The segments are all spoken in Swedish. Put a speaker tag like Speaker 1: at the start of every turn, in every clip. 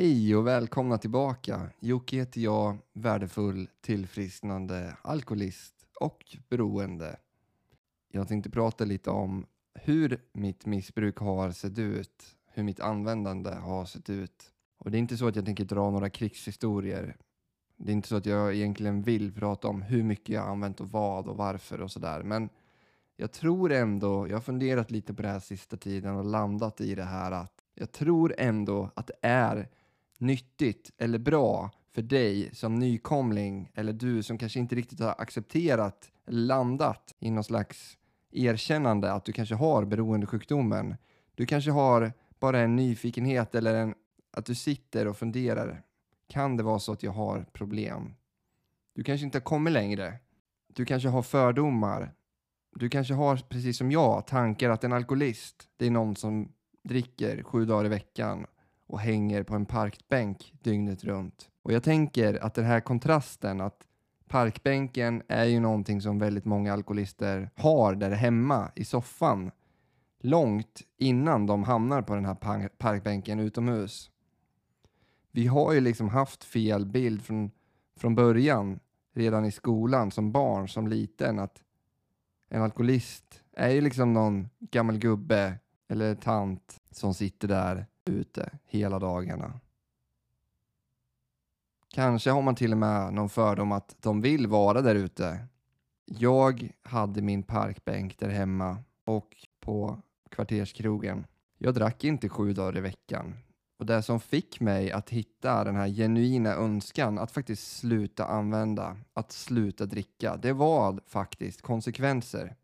Speaker 1: Hej och välkomna tillbaka. Jocke heter jag, värdefull, tillfrisknande, alkoholist och beroende. Jag tänkte prata lite om hur mitt missbruk har sett ut, hur mitt användande har sett ut. Och det är inte så att jag tänker dra några krigshistorier. Det är inte så att jag egentligen vill prata om hur mycket jag har använt och vad och varför och sådär. Men jag tror ändå, jag har funderat lite på det här sista tiden och landat i det här att jag tror ändå att det är nyttigt eller bra för dig som nykomling eller du som kanske inte riktigt har accepterat eller landat i någon slags erkännande att du kanske har beroendesjukdomen. Du kanske har bara en nyfikenhet eller en, att du sitter och funderar. Kan det vara så att jag har problem? Du kanske inte har kommit längre. Du kanske har fördomar. Du kanske har, precis som jag, tankar att en alkoholist, det är någon som dricker sju dagar i veckan och hänger på en parkbänk dygnet runt. Och jag tänker att den här kontrasten, att parkbänken är ju någonting som väldigt många alkoholister har där hemma i soffan långt innan de hamnar på den här parkbänken utomhus. Vi har ju liksom haft fel bild från, från början, redan i skolan som barn, som liten, att en alkoholist är ju liksom någon gammal gubbe eller tant som sitter där ute hela dagarna. Kanske har man till och med någon fördom att de vill vara där ute. Jag hade min parkbänk där hemma och på kvarterskrogen. Jag drack inte sju dagar i veckan. Och det som fick mig att hitta den här genuina önskan att faktiskt sluta använda, att sluta dricka, det var faktiskt konsekvenser.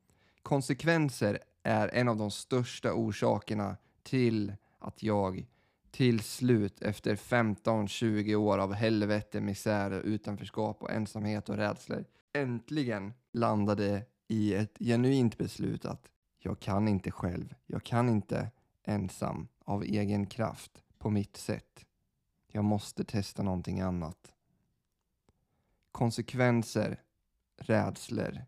Speaker 1: Konsekvenser är en av de största orsakerna till att jag till slut efter 15-20 år av helvete, misär, utanförskap och ensamhet och rädslor äntligen landade i ett genuint beslut att jag kan inte själv, jag kan inte ensam av egen kraft på mitt sätt. Jag måste testa någonting annat. Konsekvenser, rädslor,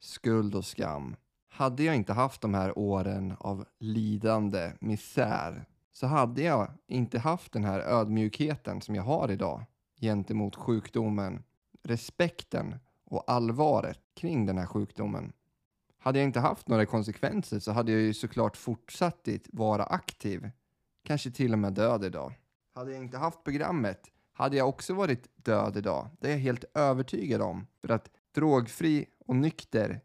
Speaker 1: skuld och skam hade jag inte haft de här åren av lidande, misär, så hade jag inte haft den här ödmjukheten som jag har idag gentemot sjukdomen, respekten och allvaret kring den här sjukdomen. Hade jag inte haft några konsekvenser så hade jag ju såklart fortsatt vara aktiv, kanske till och med död idag. Hade jag inte haft programmet hade jag också varit död idag. Det är jag helt övertygad om. För att drogfri och nykter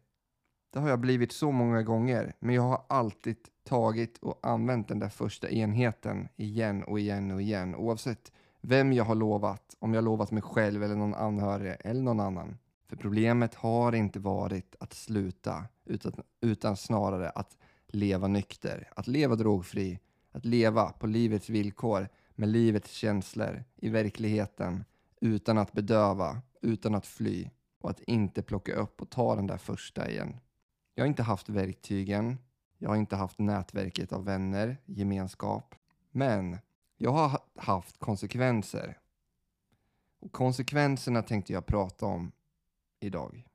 Speaker 1: det har jag blivit så många gånger, men jag har alltid tagit och använt den där första enheten igen och igen och igen, oavsett vem jag har lovat, om jag lovat mig själv eller någon anhörig eller någon annan. För problemet har inte varit att sluta, utan, utan snarare att leva nykter, att leva drogfri, att leva på livets villkor med livets känslor i verkligheten utan att bedöva, utan att fly och att inte plocka upp och ta den där första igen. Jag har inte haft verktygen. Jag har inte haft nätverket av vänner, gemenskap. Men jag har haft konsekvenser. Och konsekvenserna tänkte jag prata om idag.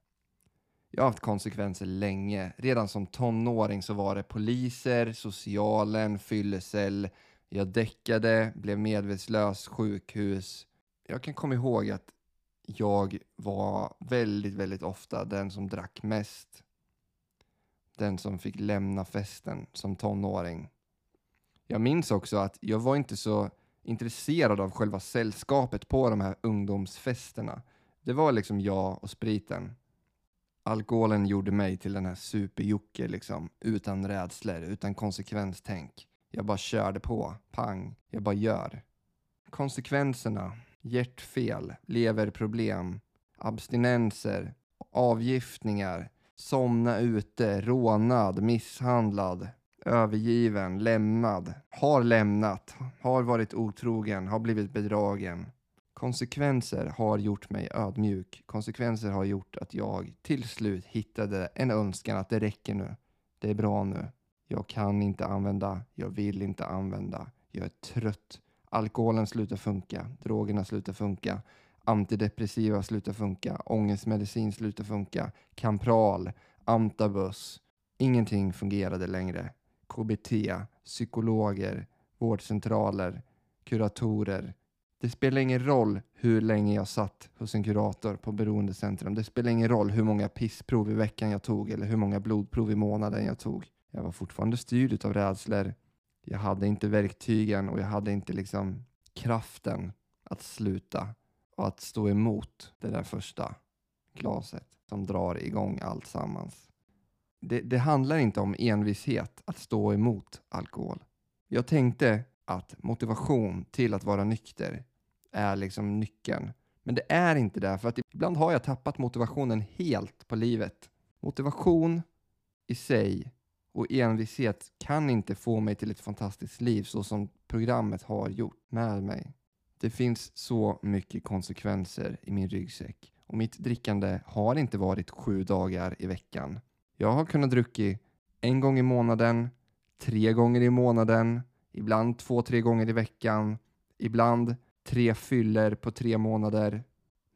Speaker 1: Jag har haft konsekvenser länge. Redan som tonåring så var det poliser, socialen, fyllecell. Jag däckade, blev medvetslös, sjukhus. Jag kan komma ihåg att jag var väldigt, väldigt ofta den som drack mest den som fick lämna festen som tonåring. Jag minns också att jag var inte så intresserad av själva sällskapet på de här ungdomsfesterna. Det var liksom jag och spriten. Alkoholen gjorde mig till den här superjocke liksom, utan rädslor, utan konsekvenstänk. Jag bara körde på, pang, jag bara gör. Konsekvenserna, hjärtfel, leverproblem, abstinenser, avgiftningar, somna ute, rånad, misshandlad, övergiven, lämnad, har lämnat, har varit otrogen, har blivit bedragen. Konsekvenser har gjort mig ödmjuk. Konsekvenser har gjort att jag till slut hittade en önskan att det räcker nu. Det är bra nu. Jag kan inte använda, jag vill inte använda. Jag är trött. Alkoholen slutar funka, drogerna slutar funka antidepressiva slutar funka, ångestmedicin slutar funka, Campral, Antabus. Ingenting fungerade längre. KBT, psykologer, vårdcentraler, kuratorer. Det spelar ingen roll hur länge jag satt hos en kurator på beroendecentrum. Det spelar ingen roll hur många pissprov i veckan jag tog eller hur många blodprov i månaden jag tog. Jag var fortfarande styrd av rädslor. Jag hade inte verktygen och jag hade inte liksom kraften att sluta och att stå emot det där första glaset som drar igång allt sammans. Det, det handlar inte om envishet att stå emot alkohol. Jag tänkte att motivation till att vara nykter är liksom nyckeln. Men det är inte det, för att ibland har jag tappat motivationen helt på livet. Motivation i sig och envishet kan inte få mig till ett fantastiskt liv så som programmet har gjort med mig. Det finns så mycket konsekvenser i min ryggsäck och mitt drickande har inte varit sju dagar i veckan. Jag har kunnat druckit en gång i månaden, tre gånger i månaden, ibland två, tre gånger i veckan, ibland tre fyller på tre månader.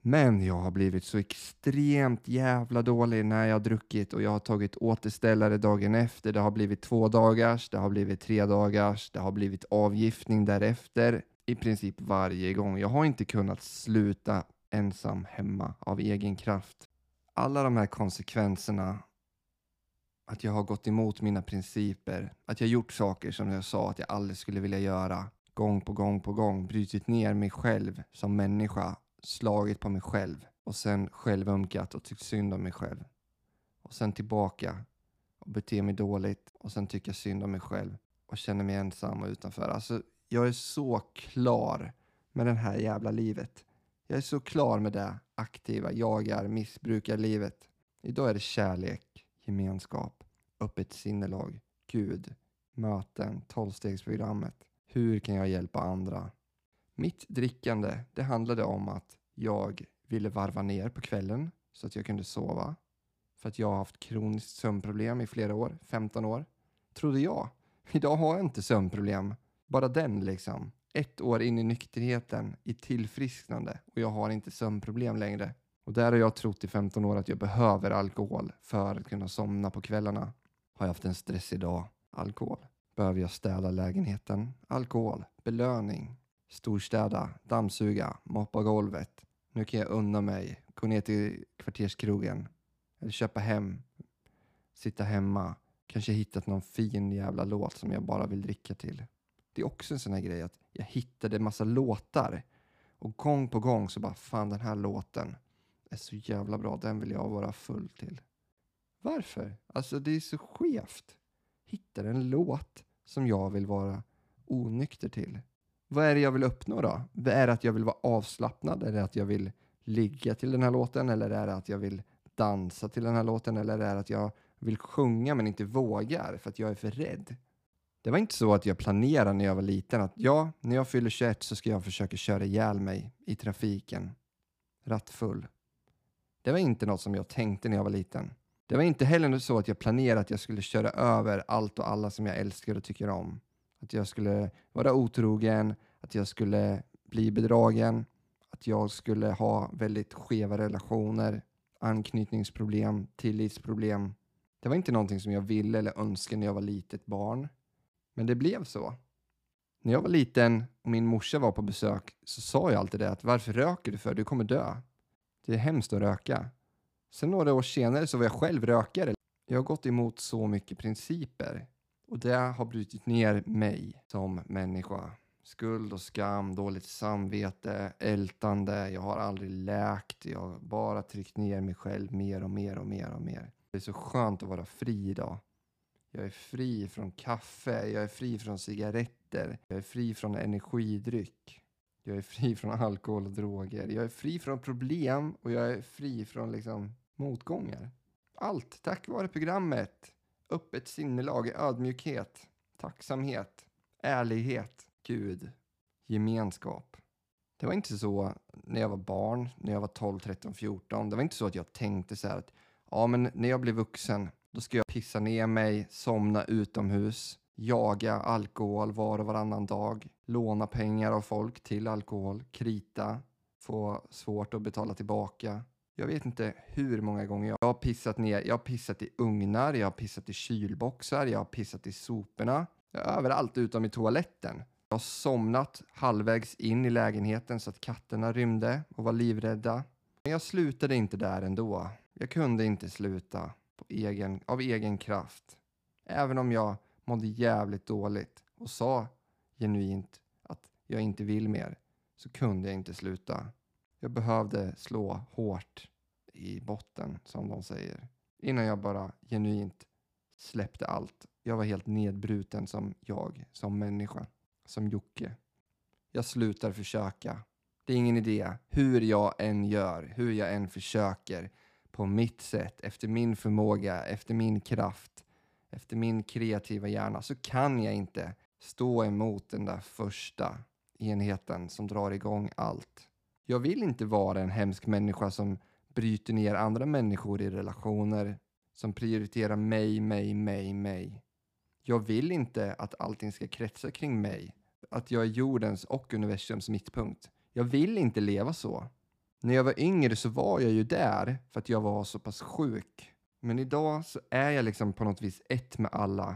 Speaker 1: Men jag har blivit så extremt jävla dålig när jag har druckit och jag har tagit återställare dagen efter. Det har blivit två dagars, det har blivit tre dagars, det har blivit avgiftning därefter i princip varje gång. Jag har inte kunnat sluta ensam hemma av egen kraft. Alla de här konsekvenserna, att jag har gått emot mina principer, att jag gjort saker som jag sa att jag aldrig skulle vilja göra, gång på gång på gång, brutit ner mig själv som människa, slagit på mig själv och sen självömkat och tyckt synd om mig själv. Och sen tillbaka och bete mig dåligt och sen tycka synd om mig själv och känna mig ensam och utanför. Alltså, jag är så klar med det här jävla livet. Jag är så klar med det aktiva, jagar, missbrukar livet. Idag är det kärlek, gemenskap, öppet sinnelag, Gud, möten, tolvstegsprogrammet. Hur kan jag hjälpa andra? Mitt drickande, det handlade om att jag ville varva ner på kvällen så att jag kunde sova. För att jag har haft kroniskt sömnproblem i flera år, 15 år. Trodde jag. Idag har jag inte sömnproblem. Bara den liksom. Ett år in i nykterheten, i tillfrisknande och jag har inte sömnproblem längre. Och där har jag trott i 15 år att jag behöver alkohol för att kunna somna på kvällarna. Har jag haft en stressig dag? Alkohol. Behöver jag städa lägenheten? Alkohol. Belöning. Storstäda, dammsuga, moppa golvet. Nu kan jag unna mig, gå ner till kvarterskrogen eller köpa hem, sitta hemma, kanske hittat någon fin jävla låt som jag bara vill dricka till. Det är också en sån här grej att jag hittade massa låtar och gång på gång så bara fan den här låten är så jävla bra, den vill jag vara full till. Varför? Alltså det är så skevt. Hittar en låt som jag vill vara onykter till. Vad är det jag vill uppnå då? Är det att jag vill vara avslappnad? Är det att jag vill ligga till den här låten? Eller är det att jag vill dansa till den här låten? Eller är det att jag vill sjunga men inte vågar för att jag är för rädd? Det var inte så att jag planerade när jag var liten att ja, när jag fyller 21 så ska jag försöka köra ihjäl mig i trafiken. Rattfull. Det var inte något som jag tänkte när jag var liten. Det var inte heller så att jag planerade att jag skulle köra över allt och alla som jag älskar och tycker om. Att jag skulle vara otrogen, att jag skulle bli bedragen, att jag skulle ha väldigt skeva relationer, anknytningsproblem, tillitsproblem. Det var inte någonting som jag ville eller önskade när jag var litet barn. Men det blev så. När jag var liten och min morsa var på besök så sa jag alltid det att varför röker du för? Du kommer dö. Det är hemskt att röka. Sen några år senare så var jag själv rökare. Jag har gått emot så mycket principer och det har brutit ner mig som människa. Skuld och skam, dåligt samvete, ältande. Jag har aldrig läkt. Jag har bara tryckt ner mig själv mer och mer och mer och mer. Det är så skönt att vara fri idag. Jag är fri från kaffe, jag är fri från cigaretter, jag är fri från energidryck. Jag är fri från alkohol och droger. Jag är fri från problem och jag är fri från liksom motgångar. Allt tack vare programmet. Öppet sinnelag, ödmjukhet, tacksamhet, ärlighet, Gud, gemenskap. Det var inte så när jag var barn, när jag var 12, 13, 14. Det var inte så att jag tänkte så här att ja, men när jag blir vuxen, då ska jag pissa ner mig, somna utomhus, jaga alkohol var och varannan dag, låna pengar av folk till alkohol, krita, få svårt att betala tillbaka. Jag vet inte hur många gånger jag har pissat ner. Jag har pissat i ugnar, jag har pissat i kylboxar, jag har pissat i soporna. Överallt utom i toaletten. Jag har somnat halvvägs in i lägenheten så att katterna rymde och var livrädda. Men jag slutade inte där ändå. Jag kunde inte sluta egen, av egen kraft. Även om jag mådde jävligt dåligt och sa genuint att jag inte vill mer så kunde jag inte sluta. Jag behövde slå hårt i botten, som de säger, innan jag bara genuint släppte allt. Jag var helt nedbruten som jag, som människa, som Jocke. Jag slutar försöka. Det är ingen idé. Hur jag än gör, hur jag än försöker på mitt sätt, efter min förmåga, efter min kraft, efter min kreativa hjärna så kan jag inte stå emot den där första enheten som drar igång allt. Jag vill inte vara en hemsk människa som bryter ner andra människor i relationer, som prioriterar mig, mig, mig, mig. Jag vill inte att allting ska kretsa kring mig, att jag är jordens och universums mittpunkt. Jag vill inte leva så. När jag var yngre så var jag ju där för att jag var så pass sjuk. Men idag så är jag liksom på något vis ett med alla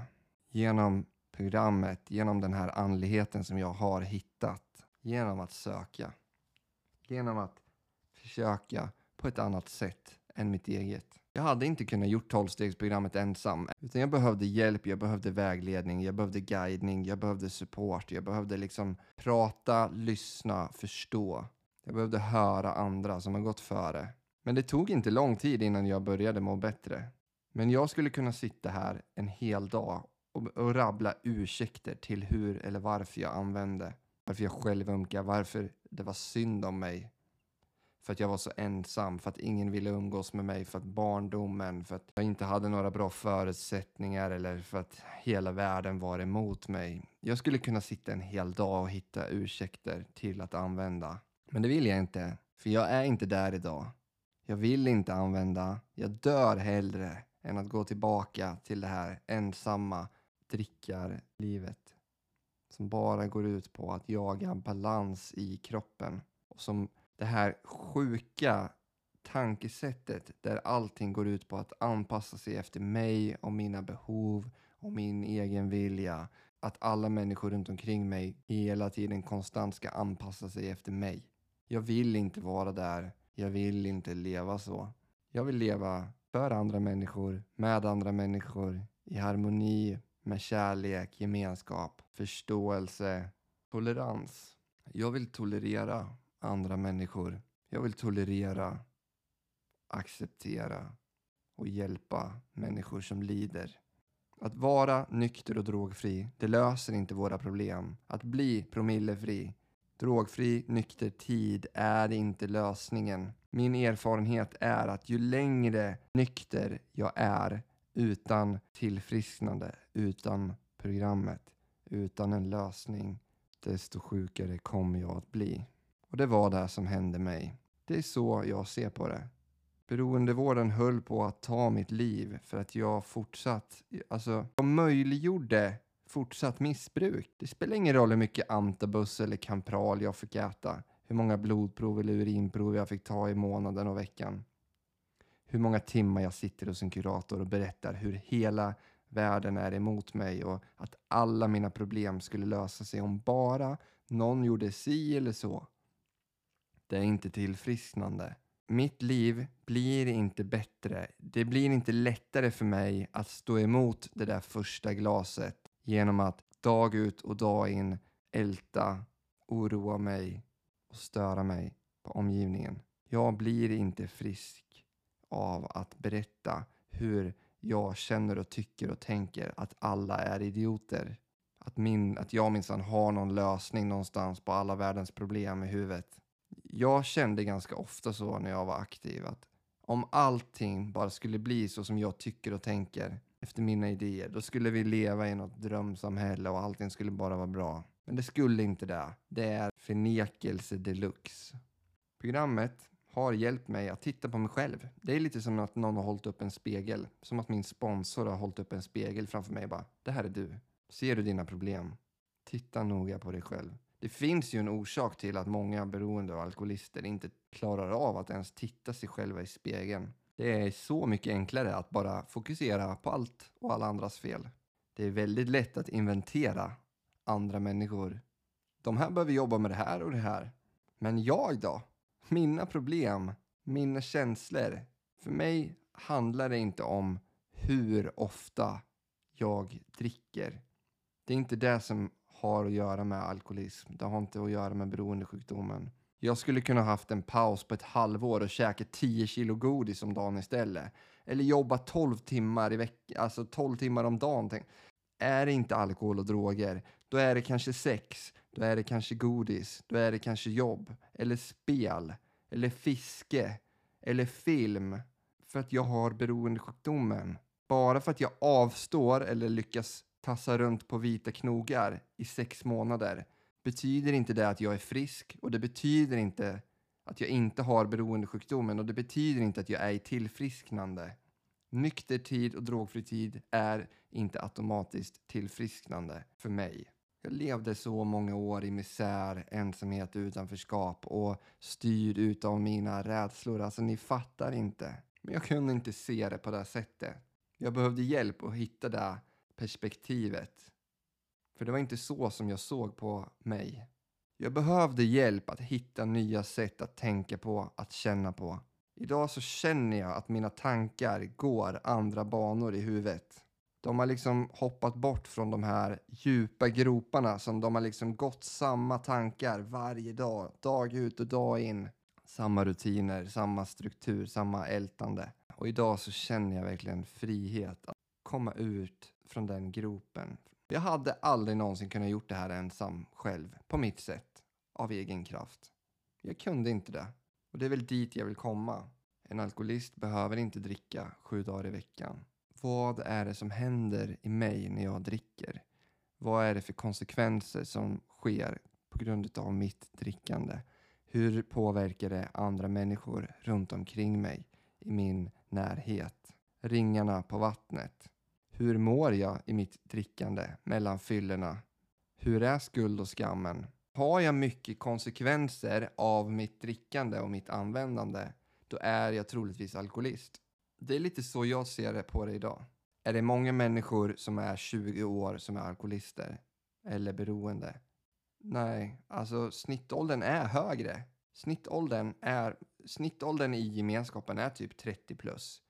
Speaker 1: genom programmet, genom den här andligheten som jag har hittat, genom att söka, genom att försöka på ett annat sätt än mitt eget. Jag hade inte kunnat gjort tolvstegsprogrammet ensam, utan jag behövde hjälp, jag behövde vägledning, jag behövde guidning, jag behövde support, jag behövde liksom prata, lyssna, förstå. Jag behövde höra andra som har gått före. Men det tog inte lång tid innan jag började må bättre. Men jag skulle kunna sitta här en hel dag och, och rabbla ursäkter till hur eller varför jag använde. Varför jag självömkade, varför det var synd om mig. För att jag var så ensam, för att ingen ville umgås med mig, för att barndomen, för att jag inte hade några bra förutsättningar eller för att hela världen var emot mig. Jag skulle kunna sitta en hel dag och hitta ursäkter till att använda. Men det vill jag inte, för jag är inte där idag. Jag vill inte använda. Jag dör hellre än att gå tillbaka till det här ensamma drickarlivet som bara går ut på att jaga balans i kroppen och som det här sjuka tankesättet där allting går ut på att anpassa sig efter mig och mina behov och min egen vilja. Att alla människor runt omkring mig hela tiden konstant ska anpassa sig efter mig. Jag vill inte vara där. Jag vill inte leva så. Jag vill leva för andra människor, med andra människor, i harmoni med kärlek, gemenskap, förståelse, tolerans. Jag vill tolerera andra människor. Jag vill tolerera, acceptera och hjälpa människor som lider. Att vara nykter och drogfri, det löser inte våra problem. Att bli promillefri, drogfri, nykter tid är inte lösningen. Min erfarenhet är att ju längre nykter jag är utan tillfrisknande, utan programmet, utan en lösning, desto sjukare kommer jag att bli. Och det var det som hände mig. Det är så jag ser på det. Beroendevården höll på att ta mitt liv för att jag fortsatt, alltså jag möjliggjorde fortsatt missbruk. Det spelar ingen roll hur mycket antabus eller kampral jag fick äta, hur många blodprov eller urinprov jag fick ta i månaden och veckan. Hur många timmar jag sitter hos en kurator och berättar hur hela världen är emot mig och att alla mina problem skulle lösa sig om bara någon gjorde si eller så. Det är inte tillfrisknande. Mitt liv blir inte bättre. Det blir inte lättare för mig att stå emot det där första glaset genom att dag ut och dag in älta, oroa mig och störa mig på omgivningen. Jag blir inte frisk av att berätta hur jag känner och tycker och tänker att alla är idioter. Att, min, att jag minsann har någon lösning någonstans på alla världens problem i huvudet jag kände ganska ofta så när jag var aktiv att om allting bara skulle bli så som jag tycker och tänker efter mina idéer, då skulle vi leva i något drömsamhälle och allting skulle bara vara bra. Men det skulle inte det. Det är förnekelse deluxe. Programmet har hjälpt mig att titta på mig själv. Det är lite som att någon har hållit upp en spegel. Som att min sponsor har hållit upp en spegel framför mig och bara. Det här är du. Ser du dina problem? Titta noga på dig själv. Det finns ju en orsak till att många beroende och alkoholister inte klarar av att ens titta sig själva i spegeln. Det är så mycket enklare att bara fokusera på allt och alla andras fel. Det är väldigt lätt att inventera andra människor de här behöver jobba med det här och det här. Men jag då? Mina problem, mina känslor. För mig handlar det inte om hur ofta jag dricker. Det är inte det som har att göra med alkoholism. Det har inte att göra med beroendesjukdomen. Jag skulle kunna haft en paus på ett halvår och käka 10 kilo godis om dagen istället. Eller jobba 12 timmar i veckan, alltså 12 timmar om dagen. Tänk. Är det inte alkohol och droger, då är det kanske sex, då är det kanske godis, då är det kanske jobb, eller spel, eller fiske, eller film. För att jag har beroendesjukdomen. Bara för att jag avstår eller lyckas tassa runt på vita knogar i sex månader betyder inte det att jag är frisk och det betyder inte att jag inte har beroendesjukdomen och det betyder inte att jag är i tillfrisknande. Nykter tid och drogfri tid är inte automatiskt tillfrisknande för mig. Jag levde så många år i misär, ensamhet, utanförskap och styrd utav mina rädslor. Alltså, ni fattar inte. Men jag kunde inte se det på det sättet. Jag behövde hjälp att hitta det perspektivet. För det var inte så som jag såg på mig. Jag behövde hjälp att hitta nya sätt att tänka på, att känna på. Idag så känner jag att mina tankar går andra banor i huvudet. De har liksom hoppat bort från de här djupa groparna som de har liksom gått samma tankar varje dag, dag ut och dag in. Samma rutiner, samma struktur, samma ältande. Och idag så känner jag verkligen frihet att komma ut från den gropen. Jag hade aldrig någonsin kunnat gjort det här ensam själv, på mitt sätt, av egen kraft. Jag kunde inte det. Och det är väl dit jag vill komma. En alkoholist behöver inte dricka sju dagar i veckan. Vad är det som händer i mig när jag dricker? Vad är det för konsekvenser som sker på grund av mitt drickande? Hur påverkar det andra människor runt omkring mig i min närhet? Ringarna på vattnet. Hur mår jag i mitt drickande mellan fyllorna? Hur är skuld och skammen? Har jag mycket konsekvenser av mitt drickande och mitt användande, då är jag troligtvis alkoholist. Det är lite så jag ser det på det idag. Är det många människor som är 20 år som är alkoholister eller beroende? Nej, alltså snittåldern är högre. Snittåldern, är, snittåldern i gemenskapen är typ 30 plus.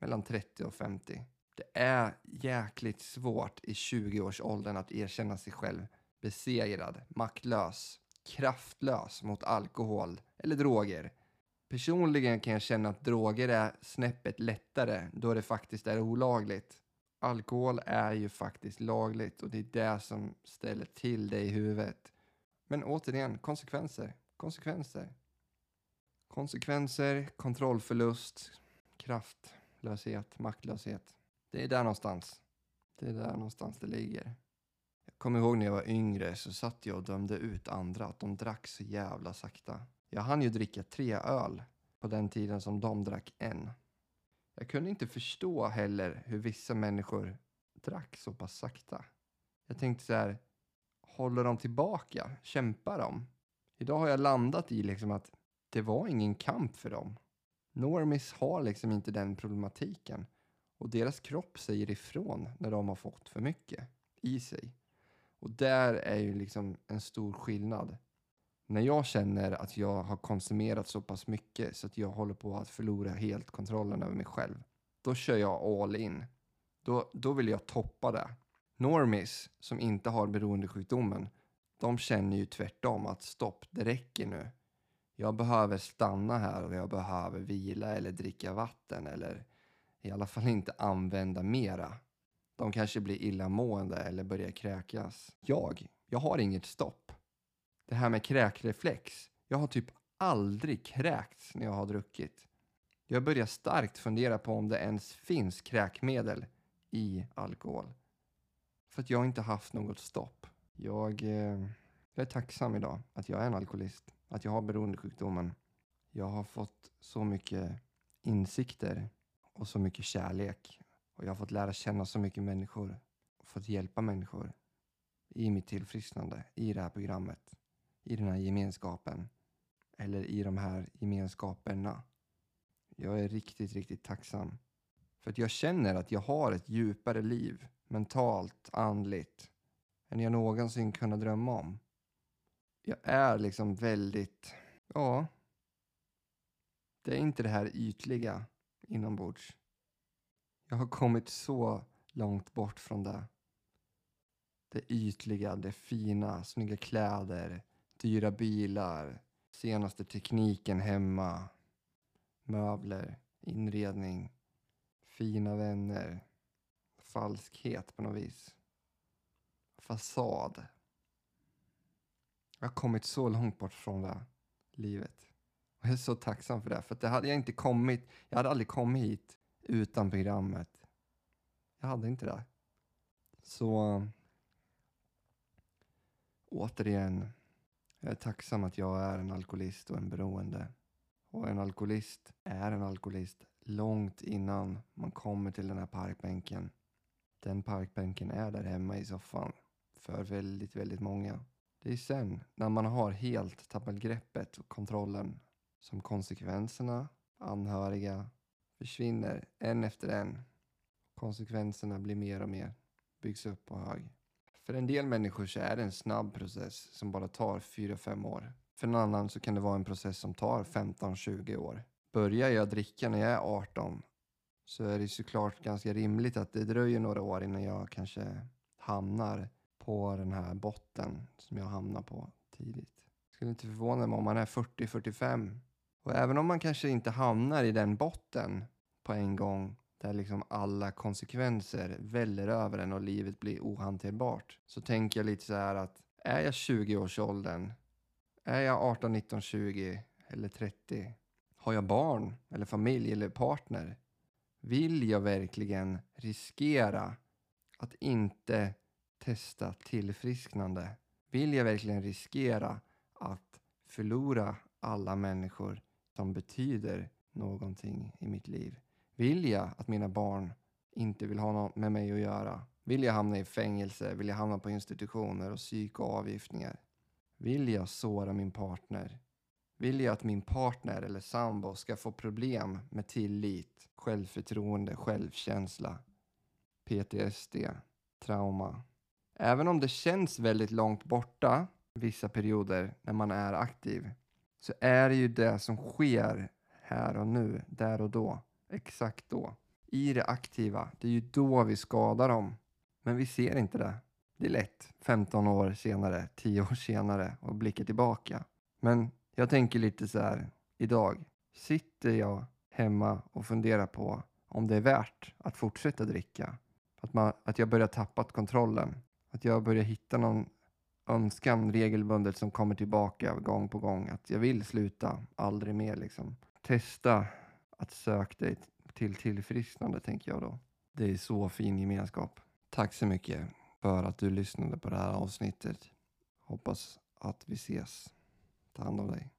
Speaker 1: Mellan 30 och 50. Det är jäkligt svårt i 20-årsåldern att erkänna sig själv besegrad, maktlös, kraftlös mot alkohol eller droger. Personligen kan jag känna att droger är snäppet lättare då det faktiskt är olagligt. Alkohol är ju faktiskt lagligt och det är det som ställer till det i huvudet. Men återigen, konsekvenser. Konsekvenser. Konsekvenser, kontrollförlust, kraftlöshet, maktlöshet. Det är där någonstans. Det är där någonstans det ligger. Jag kommer ihåg när jag var yngre så satt jag och dömde ut andra att de drack så jävla sakta. Jag hann ju dricka tre öl på den tiden som de drack en. Jag kunde inte förstå heller hur vissa människor drack så pass sakta. Jag tänkte så här, håller de tillbaka? Kämpar de? Idag har jag landat i liksom att det var ingen kamp för dem. Normis har liksom inte den problematiken. Och deras kropp säger ifrån när de har fått för mycket i sig. Och där är ju liksom en stor skillnad. När jag känner att jag har konsumerat så pass mycket så att jag håller på att förlora helt kontrollen över mig själv. Då kör jag all in. Då, då vill jag toppa det. Normis som inte har beroendesjukdomen, de känner ju tvärtom att stopp, det räcker nu. Jag behöver stanna här och jag behöver vila eller dricka vatten eller i alla fall inte använda mera. De kanske blir illamående eller börjar kräkas. Jag, jag har inget stopp. Det här med kräkreflex, jag har typ aldrig kräkts när jag har druckit. Jag börjar starkt fundera på om det ens finns kräkmedel i alkohol. För att jag inte haft något stopp. Jag, eh, jag är tacksam idag att jag är en alkoholist. Att jag har beroendesjukdomen. Jag har fått så mycket insikter och så mycket kärlek. Och jag har fått lära känna så mycket människor och fått hjälpa människor i mitt tillfrisknande, i det här programmet, i den här gemenskapen eller i de här gemenskaperna. Jag är riktigt, riktigt tacksam. För att jag känner att jag har ett djupare liv, mentalt, andligt, än jag någonsin kunnat drömma om. jag är liksom väldigt, ja, det är inte det här ytliga inombords. Jag har kommit så långt bort från det. Det ytliga, det fina, snygga kläder, dyra bilar, senaste tekniken hemma, möbler, inredning, fina vänner, falskhet på något vis, fasad. Jag har kommit så långt bort från det livet. Och jag är så tacksam för det, för det hade jag inte kommit, jag hade aldrig kommit hit utan programmet. Jag hade inte det. Så eh, återigen, jag är tacksam att jag är en alkoholist och en beroende. Och en alkoholist är en alkoholist långt innan man kommer till den här parkbänken. Den parkbänken är där hemma i soffan för väldigt, väldigt många. Det är sen, när man har helt tappat greppet och kontrollen, som konsekvenserna, anhöriga, försvinner en efter en. Konsekvenserna blir mer och mer, byggs upp på hög. För en del människor så är det en snabb process som bara tar 4-5 år. För en annan så kan det vara en process som tar 15-20 år. Börjar jag dricka när jag är 18 så är det såklart ganska rimligt att det dröjer några år innan jag kanske hamnar på den här botten som jag hamnar på tidigt. Jag skulle inte förvåna mig om man är 40-45 och även om man kanske inte hamnar i den botten på en gång där liksom alla konsekvenser väller över en och livet blir ohanterbart så tänker jag lite så här att är jag 20-årsåldern, är jag 18, 19, 20 eller 30, har jag barn eller familj eller partner, vill jag verkligen riskera att inte testa tillfrisknande? Vill jag verkligen riskera att förlora alla människor som betyder någonting i mitt liv? Vill jag att mina barn inte vill ha något med mig att göra? Vill jag hamna i fängelse? Vill jag hamna på institutioner och psyk och avgiftningar? Vill jag såra min partner? Vill jag att min partner eller sambo ska få problem med tillit, självförtroende, självkänsla, PTSD, trauma? Även om det känns väldigt långt borta vissa perioder när man är aktiv så är det ju det som sker här och nu, där och då, exakt då. I det aktiva, det är ju då vi skadar dem. Men vi ser inte det. Det är lätt 15 år senare, 10 år senare och blicka tillbaka. Men jag tänker lite så här idag. Sitter jag hemma och funderar på om det är värt att fortsätta dricka? Att, man, att jag börjar tappa kontrollen? Att jag börjar hitta någon önskan regelbundet som kommer tillbaka gång på gång. Att jag vill sluta, aldrig mer liksom. Testa att söka dig till tillfrisknande tänker jag då. Det är så fin gemenskap. Tack så mycket för att du lyssnade på det här avsnittet. Hoppas att vi ses. Ta hand om dig.